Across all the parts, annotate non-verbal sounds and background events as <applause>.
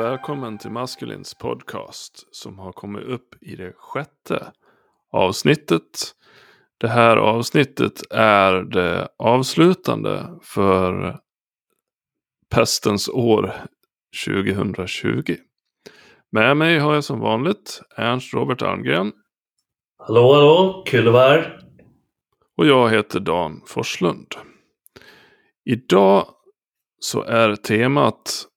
välkommen till Maskulins podcast som har kommit upp i det sjätte avsnittet. Det här avsnittet är det avslutande för pestens år 2020. Med mig har jag som vanligt Ernst Robert Almgren. Hallå, hallå, kul att vara här. Och jag heter Dan Forslund. Idag så är temat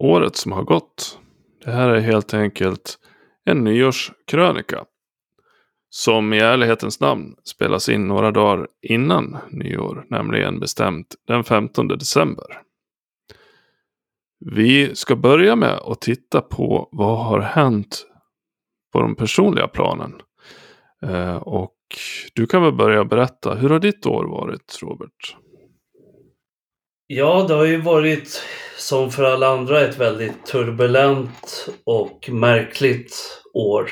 året som har gått. Det här är helt enkelt en nyårskrönika. Som i ärlighetens namn spelas in några dagar innan nyår, nämligen bestämt den 15 december. Vi ska börja med att titta på vad har hänt på de personliga planen. Eh, och du kan väl börja berätta, hur har ditt år varit Robert? Ja, det har ju varit som för alla andra ett väldigt turbulent och märkligt år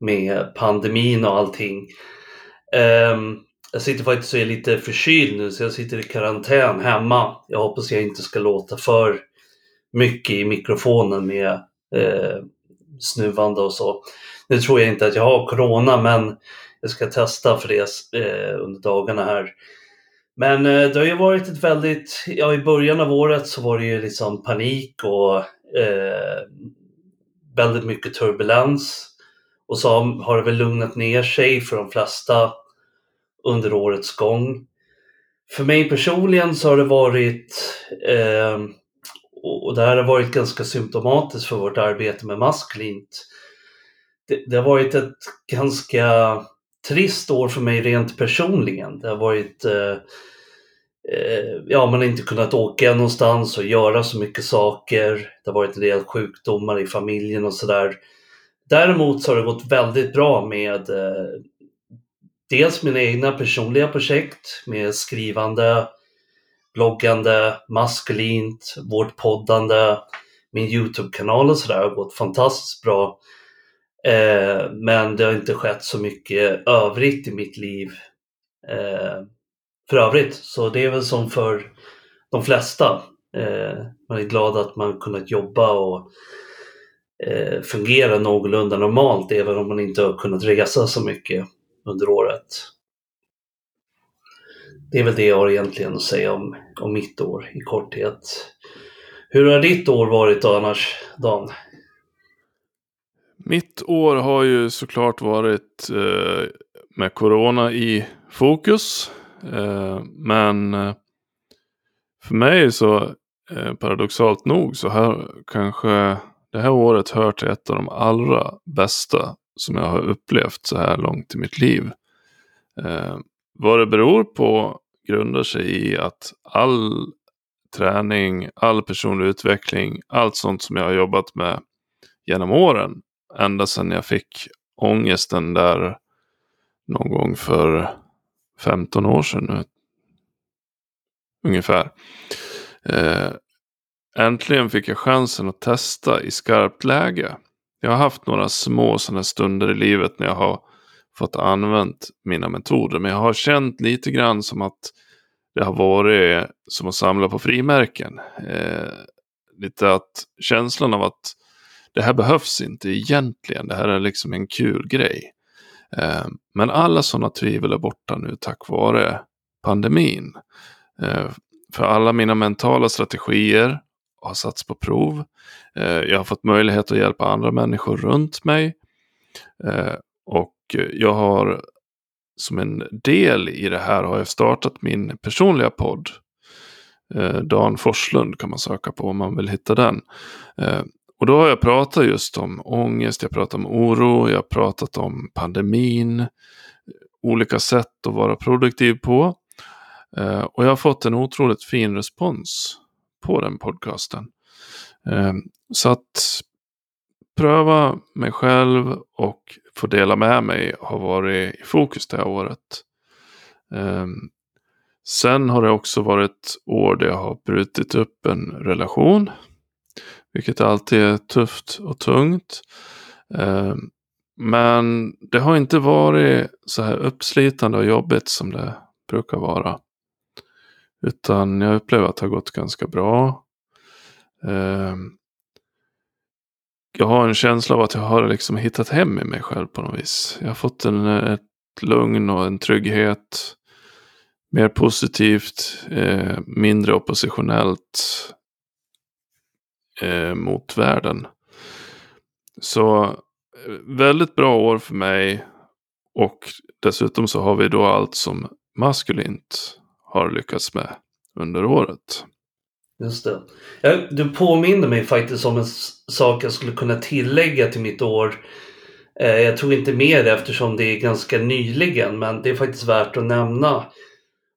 med pandemin och allting. Ehm, jag sitter faktiskt och är lite förkyld nu så jag sitter i karantän hemma. Jag hoppas jag inte ska låta för mycket i mikrofonen med eh, snuvande och så. Nu tror jag inte att jag har corona men jag ska testa för det eh, under dagarna här. Men eh, det har ju varit ett väldigt, ja i början av året så var det ju liksom panik och eh, väldigt mycket turbulens. Och så har det väl lugnat ner sig för de flesta under årets gång. För mig personligen så har det varit, eh, och det här har varit ganska symptomatiskt för vårt arbete med maskulint. Det, det har varit ett ganska trist år för mig rent personligen. Det har varit eh, eh, Ja, man har inte kunnat åka någonstans och göra så mycket saker. Det har varit en del sjukdomar i familjen och sådär. Däremot så har det gått väldigt bra med eh, dels mina egna personliga projekt med skrivande, bloggande, maskulint, vårt poddande, min Youtube-kanal och sådär har gått fantastiskt bra. Eh, men det har inte skett så mycket övrigt i mitt liv eh, för övrigt. Så det är väl som för de flesta. Eh, man är glad att man kunnat jobba och eh, fungera någorlunda normalt även om man inte har kunnat resa så mycket under året. Det är väl det jag har egentligen att säga om, om mitt år i korthet. Hur har ditt år varit då annars, Dan? Mitt år har ju såklart varit eh, med corona i fokus. Eh, men eh, för mig så eh, paradoxalt nog så här kanske det här året hör till ett av de allra bästa som jag har upplevt så här långt i mitt liv. Eh, vad det beror på grundar sig i att all träning, all personlig utveckling, allt sånt som jag har jobbat med genom åren ända sedan jag fick ångesten där någon gång för 15 år sedan nu. Ungefär. Eh, äntligen fick jag chansen att testa i skarpt läge. Jag har haft några små sådana stunder i livet när jag har fått använt mina metoder. Men jag har känt lite grann som att det har varit som att samla på frimärken. Eh, lite att känslan av att det här behövs inte egentligen. Det här är liksom en kul grej. Eh, men alla sådana tvivel är borta nu tack vare pandemin. Eh, för alla mina mentala strategier har satts på prov. Eh, jag har fått möjlighet att hjälpa andra människor runt mig. Och jag har som en del i det här har jag startat min personliga podd. Dan Forslund kan man söka på om man vill hitta den. Och då har jag pratat just om ångest, jag har pratat om oro, jag har pratat om pandemin, olika sätt att vara produktiv på. Eh, och jag har fått en otroligt fin respons på den podcasten. Eh, så att pröva mig själv och få dela med mig har varit i fokus det här året. Eh, sen har det också varit år där jag har brutit upp en relation vilket alltid är tufft och tungt. Ehm, men det har inte varit så här uppslitande och jobbigt som det brukar vara. Utan jag upplever att det har gått ganska bra. Ehm, jag har en känsla av att jag har liksom hittat hem i mig själv på något vis. Jag har fått en, ett lugn och en trygghet. Mer positivt, eh, mindre oppositionellt eh, mot världen. Så eh, väldigt bra år för mig. Och dessutom så har vi då allt som maskulint har lyckats med under året. Just det. Ja, du påminner mig faktiskt om en sak jag skulle kunna tillägga till mitt år. Eh, jag tog inte med det eftersom det är ganska nyligen, men det är faktiskt värt att nämna.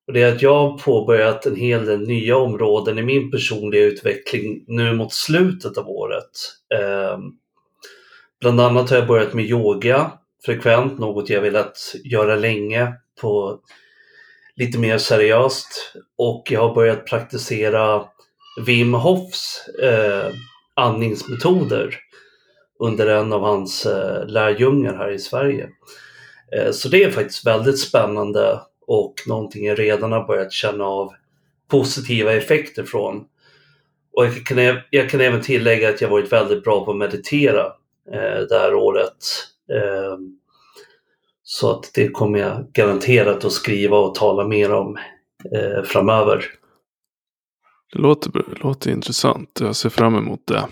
Och det är att jag har påbörjat en hel del nya områden i min personliga utveckling nu mot slutet av året. Eh, bland annat har jag börjat med yoga frekvent, något jag velat göra länge på lite mer seriöst. Och jag har börjat praktisera Wim Hofs eh, andningsmetoder under en av hans eh, lärjungar här i Sverige. Eh, så det är faktiskt väldigt spännande och någonting jag redan har börjat känna av positiva effekter från. Och jag kan, jag kan även tillägga att jag varit väldigt bra på att meditera eh, det här året. Eh, så att det kommer jag garanterat att skriva och tala mer om eh, framöver. Det låter, det låter intressant. Jag ser fram emot det.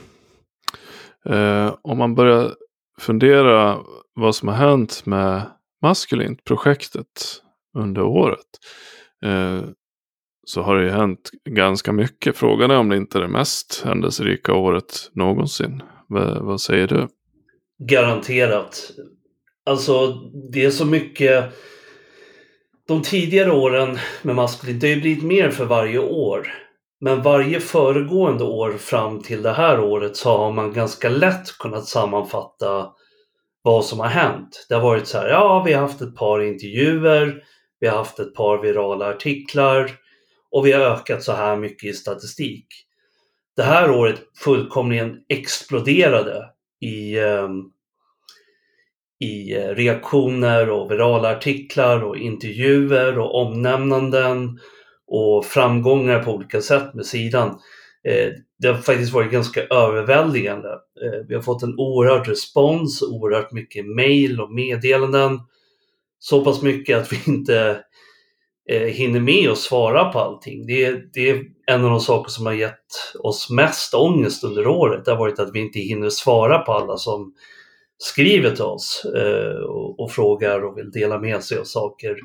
Eh, om man börjar fundera vad som har hänt med Maskulint, projektet, under året. Eh, så har det ju hänt ganska mycket. Frågan är om det inte är det mest händelserika året någonsin. V vad säger du? Garanterat. Alltså det är så mycket. De tidigare åren med Maskulint, det har ju blivit mer för varje år. Men varje föregående år fram till det här året så har man ganska lätt kunnat sammanfatta vad som har hänt. Det har varit så här, ja vi har haft ett par intervjuer, vi har haft ett par virala artiklar och vi har ökat så här mycket i statistik. Det här året fullkomligen exploderade i, ehm, i reaktioner och virala artiklar och intervjuer och omnämnanden och framgångar på olika sätt med sidan. Eh, det har faktiskt varit ganska överväldigande. Eh, vi har fått en oerhörd respons, oerhört mycket mejl och meddelanden. Så pass mycket att vi inte eh, hinner med att svara på allting. Det är, det är en av de saker som har gett oss mest ångest under året. Det har varit att vi inte hinner svara på alla som skriver till oss eh, och, och frågar och vill dela med sig av saker.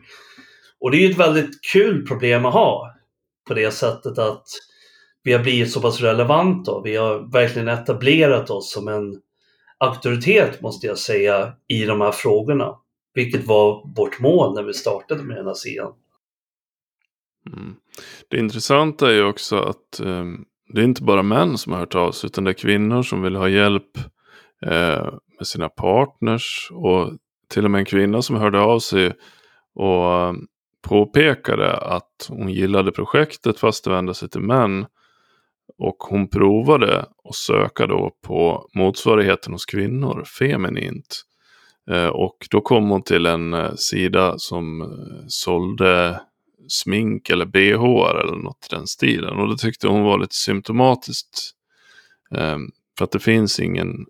Och det är ju ett väldigt kul problem att ha på det sättet att vi har blivit så pass relevanta. Vi har verkligen etablerat oss som en auktoritet måste jag säga i de här frågorna. Vilket var vårt mål när vi startade med den här sidan. Mm. Det intressanta är ju också att eh, det är inte bara män som har hört av sig utan det är kvinnor som vill ha hjälp eh, med sina partners och till och med en kvinna som hörde av sig och ehm, påpekade att hon gillade projektet fast det vände sig till män. Och hon provade att söka då på motsvarigheten hos kvinnor, feminint. Eh, och då kom hon till en eh, sida som eh, sålde smink eller bh eller något i den stilen. Och det tyckte hon var lite symptomatiskt. För att det finns ingen,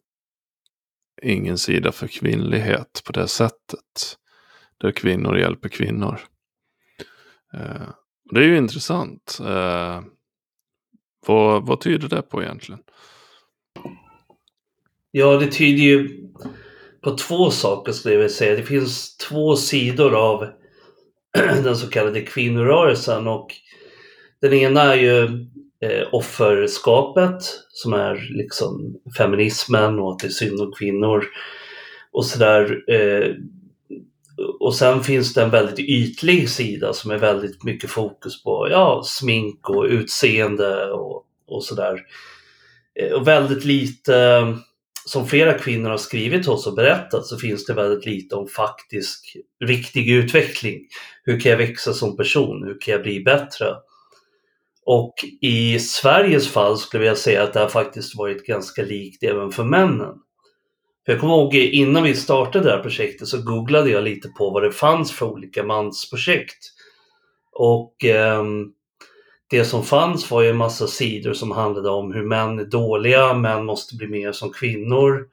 ingen sida för kvinnlighet på det sättet. Där kvinnor hjälper kvinnor. Det är ju intressant. Vad, vad tyder det på egentligen? Ja, det tyder ju på två saker skulle jag vilja säga. Det finns två sidor av <clears throat> den så kallade kvinnorörelsen och den ena är ju eh, offerskapet som är liksom feminismen och att det är synd om kvinnor och sådär. Eh, och sen finns det en väldigt ytlig sida som är väldigt mycket fokus på ja, smink och utseende och, och sådär. Eh, och väldigt lite, som flera kvinnor har skrivit till oss och berättat, så finns det väldigt lite om faktisk, riktig utveckling. Hur kan jag växa som person? Hur kan jag bli bättre? Och i Sveriges fall skulle jag säga att det har faktiskt varit ganska likt även för männen. För jag kommer ihåg innan vi startade det här projektet så googlade jag lite på vad det fanns för olika mansprojekt. Och eh, det som fanns var ju en massa sidor som handlade om hur män är dåliga, män måste bli mer som kvinnor.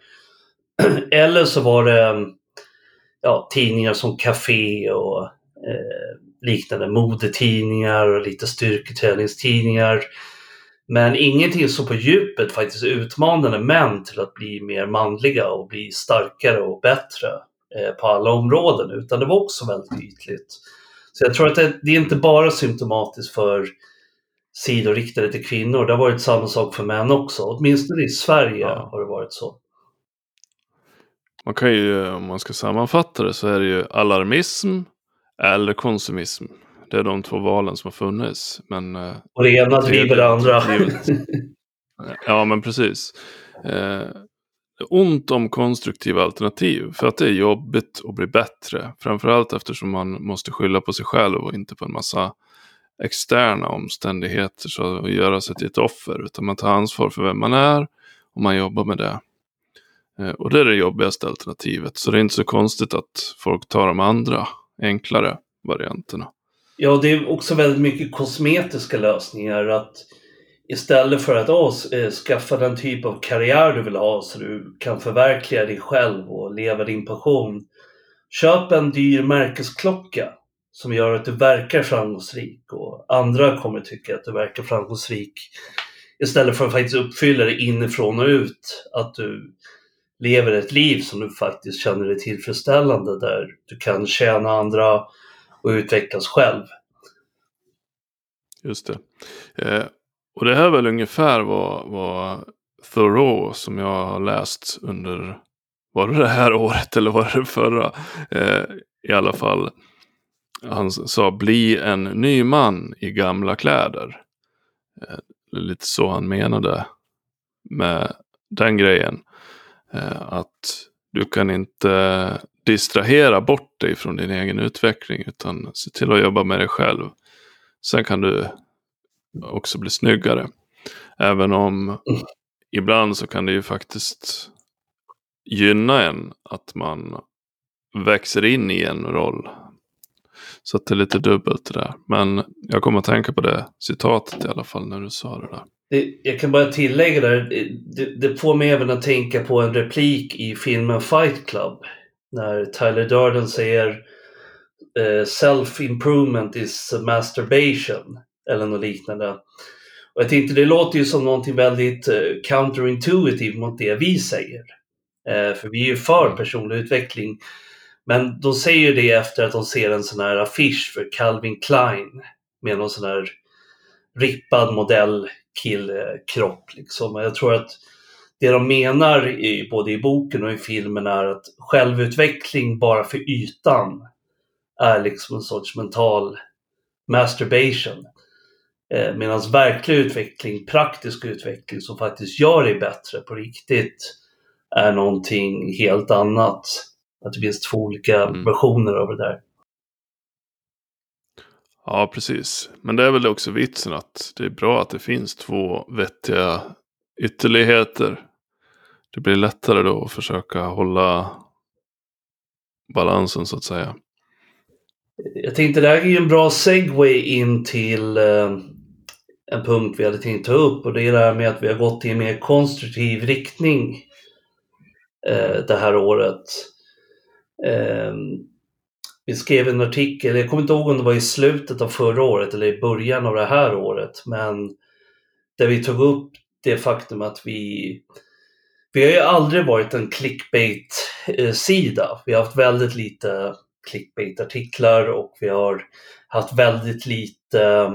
<clears throat> Eller så var det ja, tidningar som Café och eh, liknande modetidningar och lite styrketräningstidningar. Men ingenting som på djupet faktiskt utmanade män till att bli mer manliga och bli starkare och bättre eh, på alla områden, utan det var också väldigt ytligt. Så jag tror att det, det är inte bara symptomatiskt för sidor riktade till kvinnor. Det har varit samma sak för män också. Åtminstone i Sverige ja. har det varit så. Man kan ju, om man ska sammanfatta det, så är det ju alarmism eller konsumism. Det är de två valen som har funnits. Men, eh, och det ena driver det andra. <laughs> ja, men precis. Eh, ont om konstruktiva alternativ. För att det är jobbigt att bli bättre. Framförallt eftersom man måste skylla på sig själv och inte på en massa externa omständigheter så att göra sig till ett offer. Utan man tar ansvar för vem man är och man jobbar med det. Eh, och det är det jobbigaste alternativet. Så det är inte så konstigt att folk tar de andra enklare varianterna. Ja, det är också väldigt mycket kosmetiska lösningar. Att istället för att oh, skaffa den typ av karriär du vill ha så du kan förverkliga dig själv och leva din passion. Köp en dyr märkesklocka som gör att du verkar framgångsrik och andra kommer tycka att du verkar framgångsrik. Istället för att faktiskt uppfylla det inifrån och ut. Att du lever ett liv som du faktiskt känner dig tillfredsställande där du kan tjäna andra och utvecklas själv. Just det. Eh, och det här är väl ungefär vad, vad Thoreau som jag har läst under, var det det här året eller var det förra? Eh, I alla fall, han sa bli en ny man i gamla kläder. Eh, lite så han menade med den grejen. Eh, att du kan inte distrahera bort dig från din egen utveckling utan se till att jobba med dig själv. Sen kan du också bli snyggare. Även om ibland så kan det ju faktiskt gynna en att man växer in i en roll. Så det är lite dubbelt det där. Men jag kommer att tänka på det citatet i alla fall när du sa det där. Det, jag kan bara tillägga där, det, det får mig även att tänka på en replik i filmen Fight Club. När Tyler Durden säger uh, Self-improvement is masturbation. Eller något liknande. Och jag tänkte det låter ju som någonting väldigt uh, counterintuitive mot det vi säger. Uh, för vi är ju för personlig utveckling. Men de säger det efter att de ser en sån här affisch för Calvin Klein med någon sån här rippad modell killkropp. Liksom. Jag tror att det de menar i, både i boken och i filmen är att självutveckling bara för ytan är liksom en sorts mental masturbation. Eh, Medan verklig utveckling, praktisk utveckling som faktiskt gör dig bättre på riktigt är någonting helt annat. Att det finns två olika mm. versioner av det där. Ja, precis. Men det är väl också vitsen att det är bra att det finns två vettiga ytterligheter. Det blir lättare då att försöka hålla balansen så att säga. Jag tänkte det här är ju en bra segway in till eh, en punkt vi hade tänkt ta upp och det är det här med att vi har gått i en mer konstruktiv riktning eh, det här året. Eh, vi skrev en artikel, jag kommer inte ihåg om det var i slutet av förra året eller i början av det här året, men där vi tog upp det faktum att vi vi har ju aldrig varit en clickbait-sida. Vi har haft väldigt lite clickbait-artiklar och vi har haft väldigt lite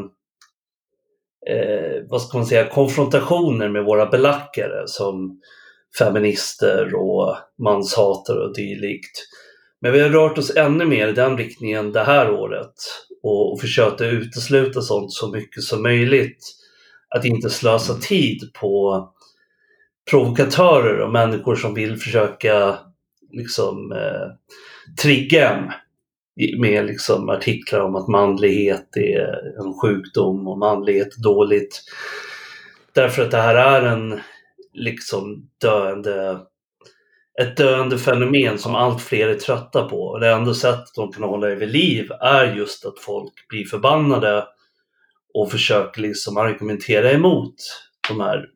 eh, vad ska man säga, konfrontationer med våra belackare som feminister och manshatare och dylikt. Men vi har rört oss ännu mer i den riktningen det här året och, och försökt utesluta sånt så mycket som möjligt. Att inte slösa tid på provokatörer och människor som vill försöka liksom eh, trigga en med liksom artiklar om att manlighet är en sjukdom och manlighet är dåligt. Därför att det här är en liksom döende ett döende fenomen som allt fler är trötta på. Och det enda sättet de kan hålla det vid liv är just att folk blir förbannade och försöker liksom argumentera emot de här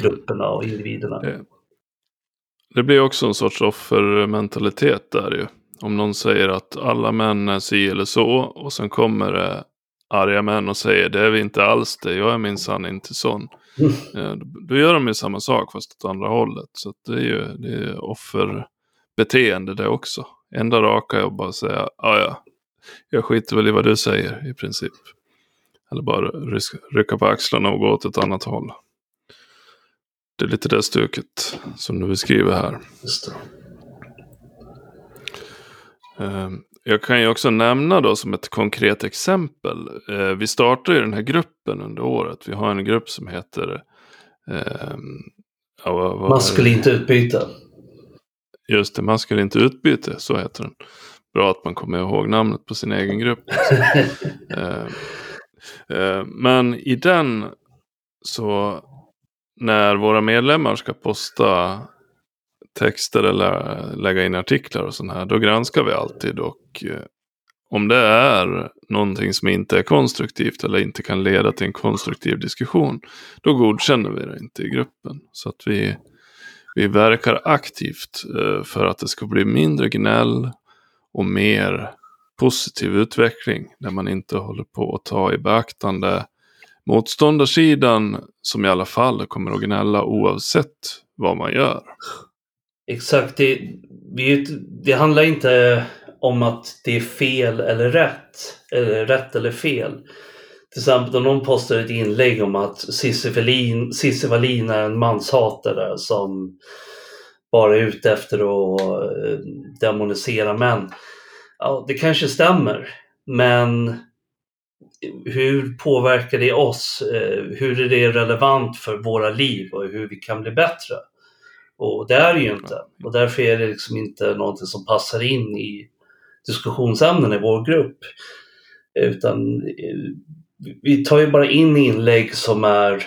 grupperna och individerna. Det, det blir också en sorts offermentalitet där ju. Om någon säger att alla män är si eller så och sen kommer det arga män och säger det är vi inte alls det, jag är minsann inte sån. Mm. Då gör de ju samma sak fast åt andra hållet. Så det är ju det är offerbeteende det också. Enda raka är att bara säga, ja ja, jag skiter väl i vad du säger i princip. Eller bara rycka på axlarna och gå åt ett annat håll. Det är lite det stuket som du beskriver här. Just det. Ehm, jag kan ju också nämna då som ett konkret exempel. Eh, vi startade ju den här gruppen under året. Vi har en grupp som heter eh, ja, vad, vad Maskulint utbyte. Just det, maskulint utbyte, så heter den. Bra att man kommer ihåg namnet på sin egen grupp. <laughs> eh, eh, men i den så när våra medlemmar ska posta texter eller lägga in artiklar och sånt här, då granskar vi alltid och eh, om det är någonting som inte är konstruktivt eller inte kan leda till en konstruktiv diskussion, då godkänner vi det inte i gruppen. Så att vi, vi verkar aktivt eh, för att det ska bli mindre gnäll och mer positiv utveckling där man inte håller på att ta i beaktande motståndarsidan som i alla fall kommer att gnälla oavsett vad man gör. Exakt. Det, det, det handlar inte om att det är fel eller rätt. Eller rätt eller fel. Till exempel om någon postar ett inlägg om att Cissi Wallin är en manshatare som bara är ute efter att eh, demonisera män. Ja, det kanske stämmer. Men hur påverkar det oss? Eh, hur är det relevant för våra liv och hur vi kan bli bättre? Och det är det ju inte. Och därför är det liksom inte någonting som passar in i diskussionsämnen i vår grupp. Utan eh, vi tar ju bara in inlägg som är,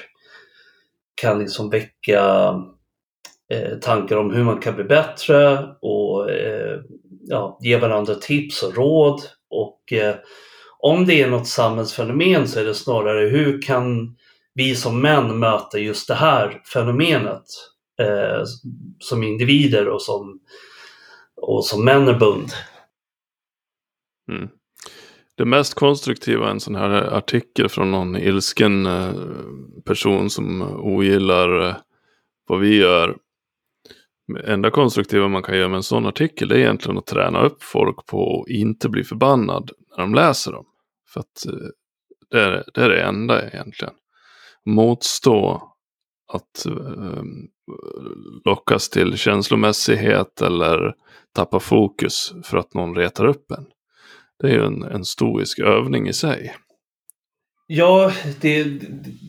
kan liksom väcka eh, tankar om hur man kan bli bättre och eh, ja, ge varandra tips och råd. Och eh, om det är något samhällsfenomen så är det snarare hur kan vi som män möta just det här fenomenet eh, som individer och som, och som männerbund. Mm. Det mest konstruktiva är en sån här artikel från någon ilsken eh, person som ogillar eh, vad vi gör. enda konstruktiva man kan göra med en sån artikel är egentligen att träna upp folk på att inte bli förbannad när de läser dem. För att eh, det är det, är det enda egentligen. Motstå att lockas till känslomässighet eller tappa fokus för att någon retar upp en. Det är ju en, en stoisk övning i sig. Ja, det,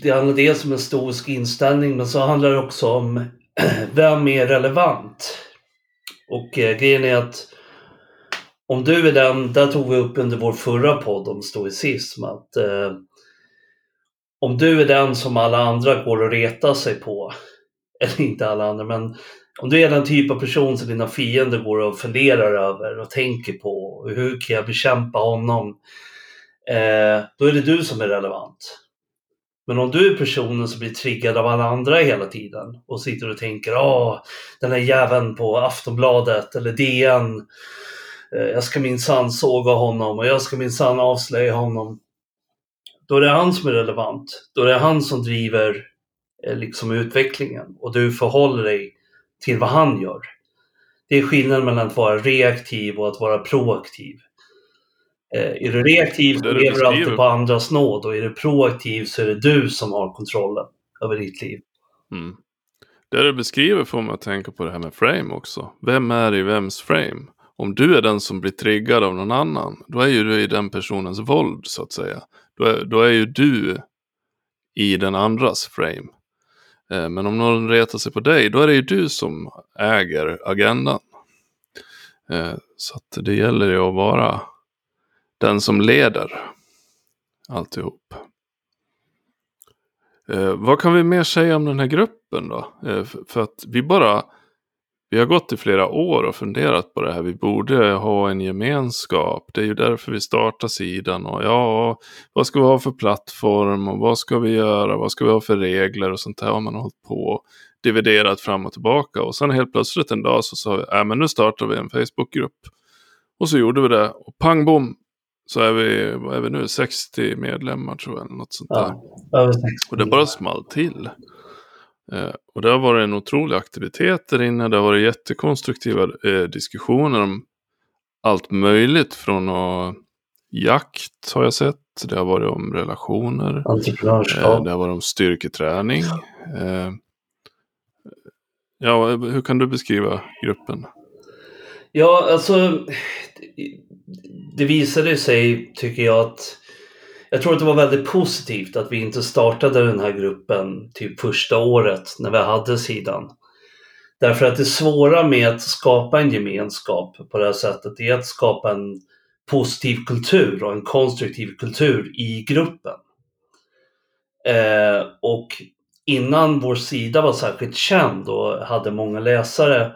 det handlar dels om en stoisk inställning men så handlar det också om <clears throat> vem är relevant? Och eh, grejen är att om du är den, där tog vi upp under vår förra podd om stoicism, att eh, om du är den som alla andra går och retar sig på, eller inte alla andra, men om du är den typ av person som dina fiender går och funderar över och tänker på, hur kan jag bekämpa honom? Eh, då är det du som är relevant. Men om du är personen som blir triggad av alla andra hela tiden och sitter och tänker ah, den här jäveln på Aftonbladet eller DN, eh, jag ska minsann såga honom och jag ska minsann avslöja honom. Då är det han som är relevant. Då är det han som driver liksom utvecklingen och du förhåller dig till vad han gör. Det är skillnaden mellan att vara reaktiv och att vara proaktiv. Eh, är du reaktiv så lever du alltid på andras nåd och är du proaktiv så är det du som har kontrollen över ditt liv. Mm. Det du beskriver får mig att tänka på det här med frame också. Vem är i vems frame? Om du är den som blir triggad av någon annan, då är ju du i den personens våld så att säga. Då är, då är ju du i den andras frame. Eh, men om någon retar sig på dig, då är det ju du som äger agendan. Eh, så att det gäller ju att vara den som leder alltihop. Eh, vad kan vi mer säga om den här gruppen då? För att vi bara vi har gått i flera år och funderat på det här. Vi borde ha en gemenskap. Det är ju därför vi startar sidan. Och ja, vad ska vi ha för plattform och vad ska vi göra? Vad ska vi ha för regler och sånt där har man hållit på dividerat fram och tillbaka. Och sen helt plötsligt en dag så sa vi, äh, men nu startar vi en Facebookgrupp. Och så gjorde vi det och pang bom så är vi, vad är vi nu, 60 medlemmar tror jag. Något sånt där. Ja, över 60. Och det bara small till. Eh, och det har varit en otrolig aktivitet där inne. Det har varit jättekonstruktiva eh, diskussioner om allt möjligt. Från att jakt har jag sett. Det har varit om relationer. Eh, Entreprenörskap. det har varit om styrketräning. Eh, ja, hur kan du beskriva gruppen? Ja, alltså det visade sig, tycker jag, att jag tror att det var väldigt positivt att vi inte startade den här gruppen typ första året när vi hade sidan. Därför att det svåra med att skapa en gemenskap på det här sättet är att skapa en positiv kultur och en konstruktiv kultur i gruppen. Eh, och innan vår sida var särskilt känd och hade många läsare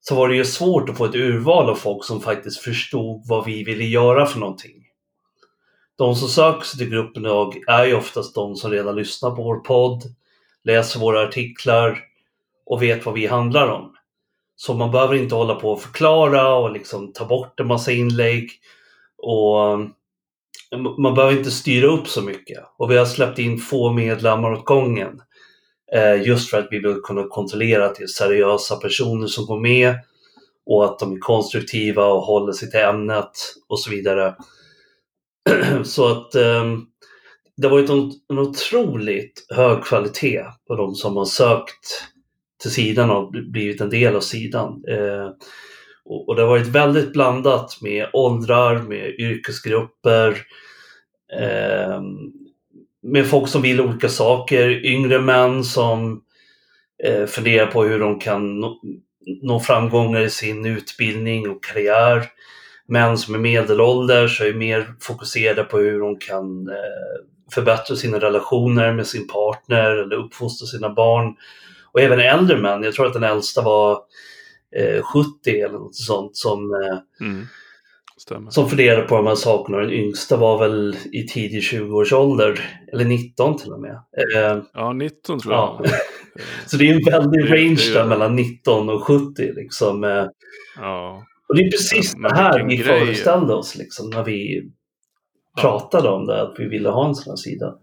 så var det ju svårt att få ett urval av folk som faktiskt förstod vad vi ville göra för någonting. De som söker sig till gruppen idag är ju oftast de som redan lyssnar på vår podd, läser våra artiklar och vet vad vi handlar om. Så man behöver inte hålla på och förklara och liksom ta bort en massa inlägg. Och eh, man behöver inte styra upp så mycket. Och vi har släppt in få medlemmar åt gången. Eh, just för att vi vill kunna kontrollera att det är seriösa personer som går med och att de är konstruktiva och håller sig till ämnet och så vidare. <clears throat> så att ehm, det har varit en, otroligt hög kvalitet på de som har sökt till sidan och blivit en del av sidan. Eh, och, och, det har varit väldigt blandat med åldrar, med yrkesgrupper, eh, med folk som vill olika saker, yngre män som eh, funderar på hur de kan nå, nå framgångar i sin utbildning och karriär. Män som är medelålders och är mer fokuserade på hur de kan eh, förbättra sina relationer med sin partner eller uppfostra sina barn. Och även äldre män, jag tror att den äldsta var eh, 70 eller något sånt som eh, mm. Stämmer. Som funderade på de här sakerna. Den yngsta var väl i tidig 20-årsålder. Eller 19 till och med. Eh, ja, 19 tror jag. Ja. <laughs> Så det är en väldig range där mellan 19 och 70. Liksom. Eh. Ja. Och det är precis ja, det här vi grej. föreställde oss liksom, när vi pratade om det. Att vi ville ha en sån här sida.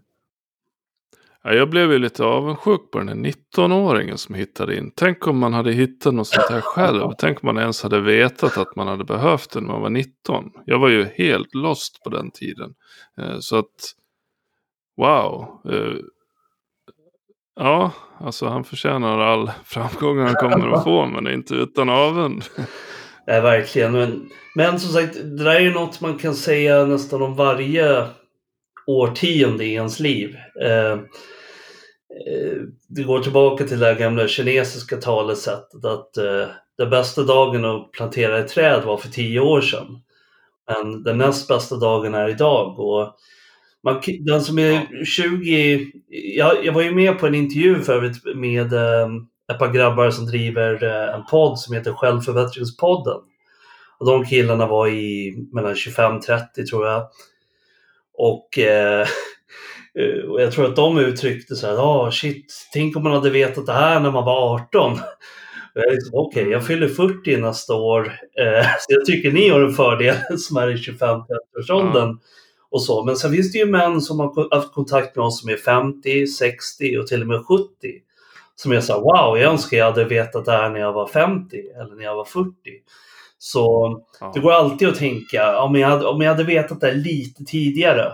Ja, jag blev ju lite avundsjuk på den här 19-åringen som hittade in. Tänk om man hade hittat något sånt här själv. <laughs> Tänk om man ens hade vetat att man hade behövt det när man var 19. Jag var ju helt lost på den tiden. Eh, så att, wow. Eh, ja, alltså han förtjänar all <laughs> framgång han kommer att få, men inte utan avund. <laughs> Nej, verkligen. Men, men som sagt, det där är ju något man kan säga nästan om varje årtionde i ens liv. Eh, Eh, det går tillbaka till det gamla kinesiska talesättet att eh, den bästa dagen att plantera ett träd var för tio år sedan. Men den näst bästa dagen är idag. Och man, den som är 20, jag, jag var ju med på en intervju förut med eh, ett par grabbar som driver eh, en podd som heter Självförbättringspodden. Och de killarna var i mellan 25-30 tror jag. Och eh, <laughs> eh, och jag tror att de uttryckte så här, oh, shit, tänk om man hade vetat det här när man var 18. Liksom, Okej, okay, jag fyller 40 nästa år, eh, <laughs> så jag tycker ni har en fördel <laughs> som är i 25-30-årsåldern. Mm. Och så. Men sen finns det ju män som har haft kontakt med oss som är 50, 60 och till och med 70. Som är så här, wow, jag önskar jag hade vetat det här när jag var 50 eller när jag var 40. Så ja. det går alltid att tänka, om jag, hade, om jag hade vetat det lite tidigare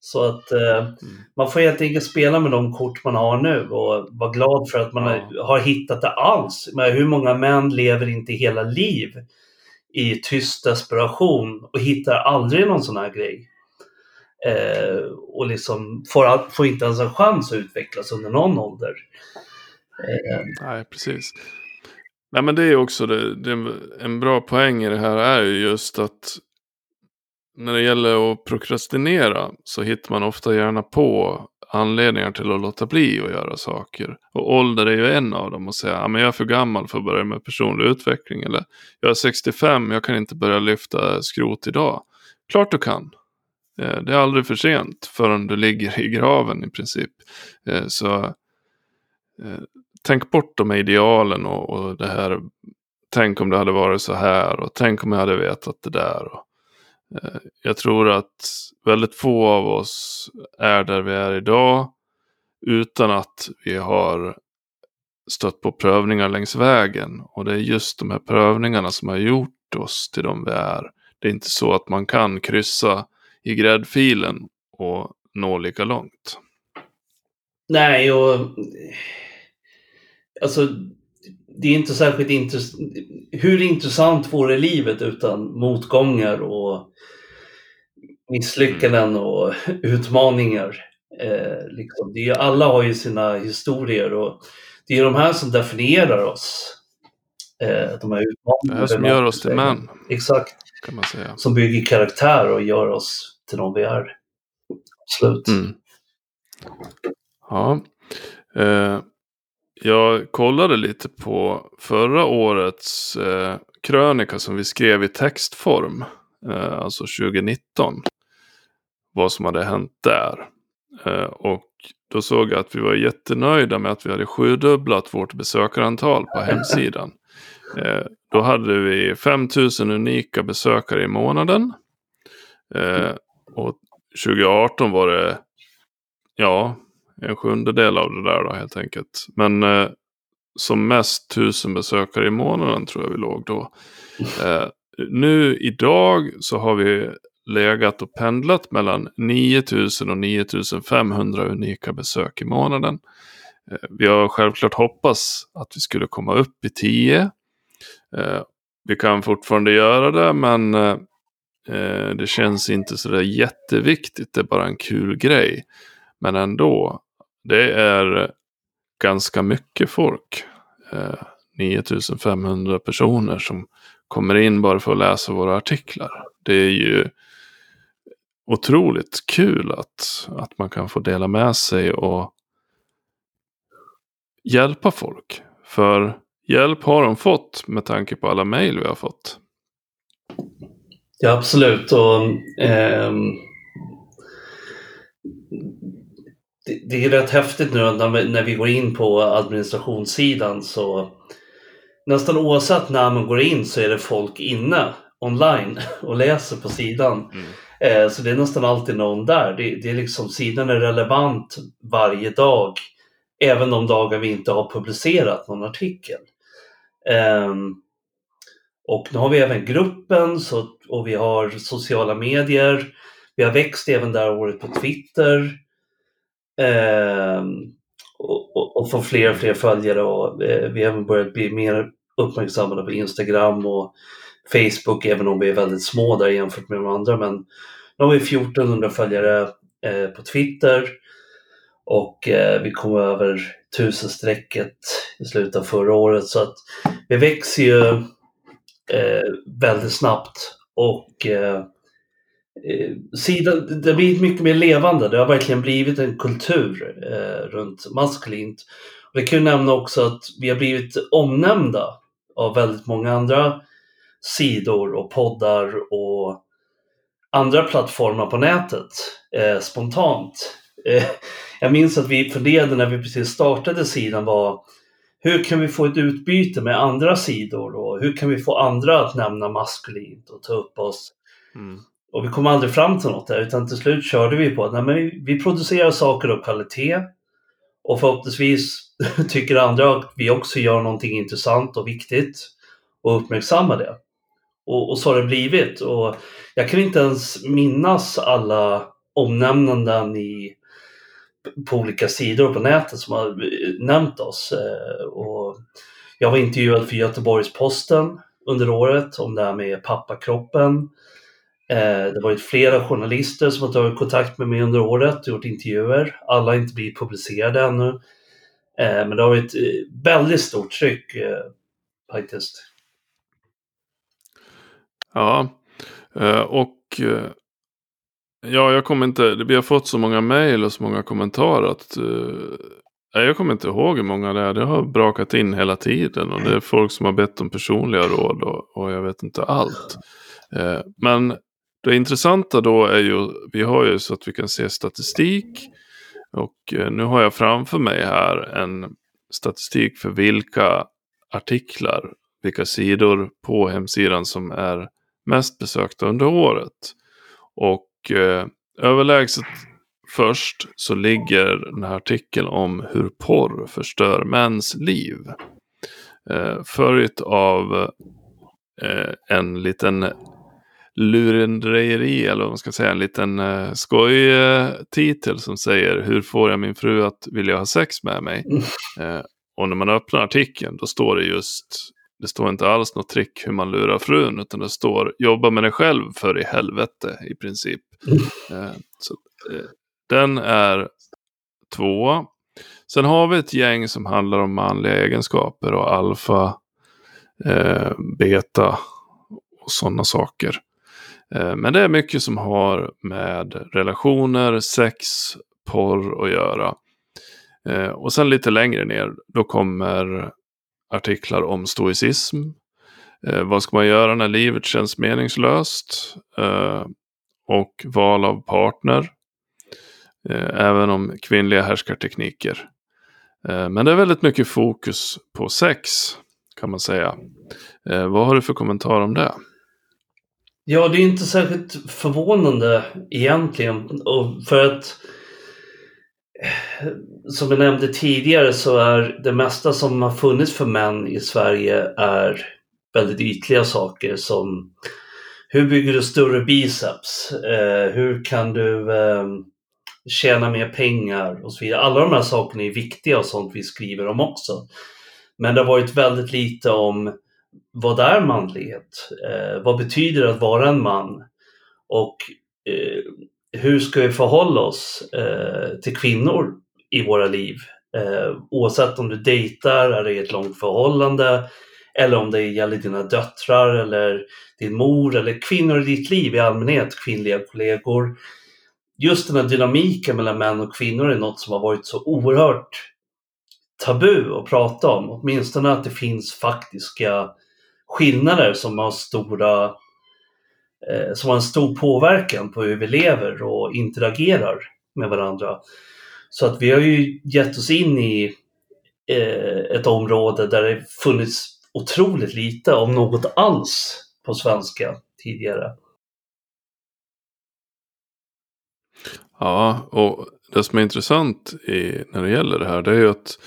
så att eh, mm. man får helt enkelt spela med de kort man har nu och vara glad för att man ja. har hittat det alls. Men hur många män lever inte hela liv i tyst desperation och hittar aldrig någon sån här grej? Eh, och liksom får, får inte ens en chans att utvecklas under någon ålder. Eh. Nej, precis. Nej, men det är också det, det, en bra poäng i det här är ju just att när det gäller att prokrastinera så hittar man ofta gärna på anledningar till att låta bli att göra saker. Och ålder är ju en av dem. Och säga att jag är för gammal för att börja med personlig utveckling. Eller jag är 65, jag kan inte börja lyfta skrot idag. Klart du kan. Eh, det är aldrig för sent förrän du ligger i graven i princip. Eh, så eh, tänk bort de här idealen och, och det här. Tänk om det hade varit så här och tänk om jag hade vetat det där. Och, eh, jag tror att väldigt få av oss är där vi är idag utan att vi har stött på prövningar längs vägen. Och det är just de här prövningarna som har gjort oss till de vi är. Det är inte så att man kan kryssa i gräddfilen och nå lika långt. Nej, och alltså det är inte särskilt intressant. Hur intressant vore livet utan motgångar och misslyckanden mm. och <laughs> utmaningar? Eh, liksom. det är, alla har ju sina historier och det är de här som definierar oss. Eh, de här utmaningarna. Det här som gör oss till män. Exakt. Kan man säga. Som bygger karaktär och gör oss till de vi är. Slut. Mm. Ja. Eh, jag kollade lite på förra årets eh, krönika som vi skrev i textform. Eh, alltså 2019. Vad som hade hänt där. Eh, och då såg jag att vi var jättenöjda med att vi hade sjudubblat vårt besökarantal på hemsidan. Eh, då hade vi 5000 unika besökare i månaden. Eh, och 2018 var det, ja, en sjundedel av det där då helt enkelt. Men eh, som mest tusen besökare i månaden tror jag vi låg då. <laughs> Eh, nu idag så har vi legat och pendlat mellan 9000 och 9500 unika besök i månaden. Eh, vi har självklart hoppats att vi skulle komma upp i 10. Eh, vi kan fortfarande göra det men eh, det känns inte så där jätteviktigt. Det är bara en kul grej. Men ändå, det är ganska mycket folk. Eh, 9500 personer som kommer in bara för att läsa våra artiklar. Det är ju otroligt kul att, att man kan få dela med sig och hjälpa folk. För hjälp har de fått med tanke på alla mejl vi har fått. Ja, absolut. Och, eh, det, det, är rätt häftigt nu när vi, när vi går in på administrationssidan så nästan oavsett när man går in så är det folk inne online <laughs> och läser på sidan. Mm. Eh, så det är nästan alltid någon där. Det, det, är liksom, sidan är relevant varje dag. Även de dagar vi inte har publicerat någon artikel. Eh, och nu har vi även gruppen så, och vi har sociala medier. Vi har växt även det här året på Twitter. Eh, och, och, och få fler och fler följare och eh, vi har även börjat bli mer uppmärksammade på Instagram och Facebook, även om vi är väldigt små där jämfört med de andra. Men nu har vi 1400 följare eh, på Twitter och eh, vi kom över 1000-strecket i slutet av förra året. Så att vi växer ju eh, väldigt snabbt och eh, Eh, sidan, det har blivit mycket mer levande. Det har verkligen blivit en kultur eh, runt maskulint. Och jag kan nämna också att vi har blivit omnämnda av väldigt många andra sidor och poddar och andra plattformar på nätet eh, spontant. Eh, jag minns att vi funderade när vi precis startade sidan var hur kan vi få ett utbyte med andra sidor och hur kan vi få andra att nämna maskulint och ta upp oss? Mm. Och vi kom aldrig fram till något där utan till slut körde vi på att vi, vi producerar saker av kvalitet och förhoppningsvis <laughs> tycker andra att vi också gör någonting intressant och viktigt och uppmärksammar det. Och, och så har det blivit. Och jag kan inte ens minnas alla omnämnanden i, på olika sidor på nätet som har eh, nämnt oss. Eh, och jag var intervjuad för Göteborgs-Posten under året om det här med pappakroppen. Eh, det har varit flera journalister som har tagit kontakt med mig under året och gjort intervjuer. Alla har inte blivit publicerade ännu. Eh, men det har varit eh, väldigt stort tryck eh, faktiskt. Ja, eh, och eh, Ja, jag kommer inte, vi har fått så många mejl och så många kommentarer att eh, jag kommer inte ihåg hur många det är. Det har brakat in hela tiden och det är folk som har bett om personliga råd och, och jag vet inte allt. Men det intressanta då är ju, vi har ju så att vi kan se statistik. Och eh, nu har jag framför mig här en statistik för vilka artiklar, vilka sidor på hemsidan som är mest besökta under året. Och eh, överlägset först så ligger den här artikeln om hur porr förstör mäns liv. Eh, följt av eh, en liten lurendrejeri eller vad man ska säga, en liten eh, skojtitel som säger hur får jag min fru att vilja ha sex med mig? Mm. Eh, och när man öppnar artikeln då står det just det står inte alls något trick hur man lurar frun, utan det står jobba med dig själv för i helvete i princip. Mm. Eh, så, eh, den är två. Sen har vi ett gäng som handlar om manliga egenskaper och alfa, eh, beta och sådana saker. Eh, men det är mycket som har med relationer, sex, porr att göra. Eh, och sen lite längre ner, då kommer artiklar om stoicism. Eh, vad ska man göra när livet känns meningslöst? Och val av partner. Även om kvinnliga härskartekniker. Men det är väldigt mycket fokus på sex kan man säga. Vad har du för kommentar om det? Ja, det är inte särskilt förvånande egentligen. Och för att eh, som jag nämnde tidigare så är det mesta som har funnits för män i Sverige är väldigt ytliga saker som hur bygger du större biceps? Eh, hur kan du eh, tjäna mer pengar och så vidare. Alla de här sakerna är viktiga och sånt vi skriver om också. Men det har varit väldigt lite om vad är manlighet? Eh, vad betyder det att vara en man? Och eh, hur ska vi förhålla oss eh, till kvinnor i våra liv? Eh, oavsett om du dejtar, är i ett långt förhållande eller om det gäller dina döttrar eller din mor eller kvinnor i ditt liv i allmänhet, kvinnliga kollegor. Just den här dynamiken mellan män och kvinnor är något som har varit så oerhört tabu att prata om. Åtminstone att det finns faktiska skillnader som har stora Eh, som har en stor påverkan på hur vi lever och interagerar med varandra. Så att vi har ju gett oss in i eh, ett område där det funnits otroligt lite, om något alls, på svenska tidigare. Ja, och det som är intressant i, när det gäller det här det är ju att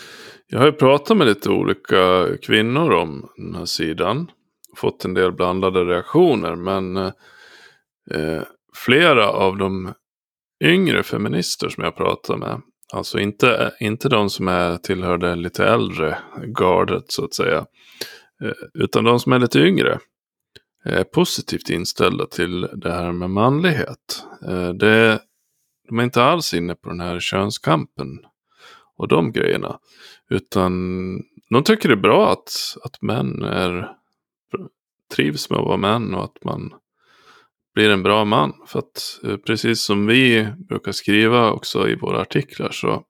jag har ju pratat med lite olika kvinnor om den här sidan fått en del blandade reaktioner. Men eh, flera av de yngre feminister som jag pratar med, alltså inte, inte de som är tillhör det lite äldre gardet så att säga, eh, utan de som är lite yngre, är positivt inställda till det här med manlighet. Eh, det, de är inte alls inne på den här könskampen och de grejerna. Utan de tycker det är bra att, att män är trivs med att vara män och att man blir en bra man. För att eh, precis som vi brukar skriva också i våra artiklar så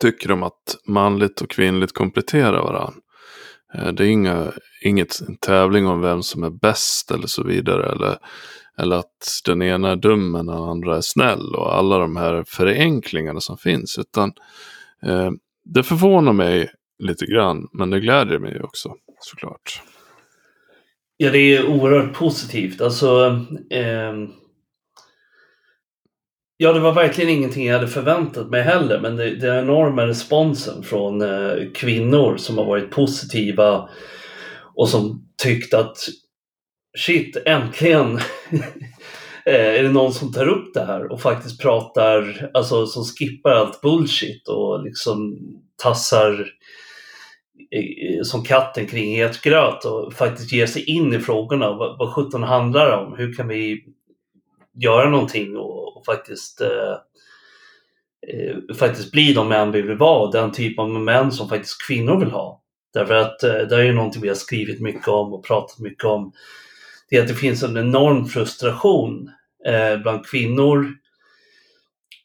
tycker de att manligt och kvinnligt kompletterar varandra. Eh, det är inga, inget tävling om vem som är bäst eller så vidare. Eller, eller att den ena är dum men den andra är snäll och alla de här förenklingarna som finns. Utan eh, det förvånar mig lite grann men det gläder mig också såklart. Ja, det är oerhört positivt. Alltså, eh, ja, det var verkligen ingenting jag hade förväntat mig heller, men det, den enorma responsen från eh, kvinnor som har varit positiva och som tyckt att shit, äntligen <laughs> eh, är det någon som tar upp det här och faktiskt pratar, alltså som skippar allt bullshit och liksom tassar som katten kring het gröt och faktiskt ger sig in i frågorna. Vad, vad sjutton handlar det om? Hur kan vi göra någonting och, och faktiskt eh, eh, faktiskt bli de män vi vill vara, den typ av män som faktiskt kvinnor vill ha. Därför att eh, det är ju någonting vi har skrivit mycket om och pratat mycket om. Det är att det finns en enorm frustration eh, bland kvinnor.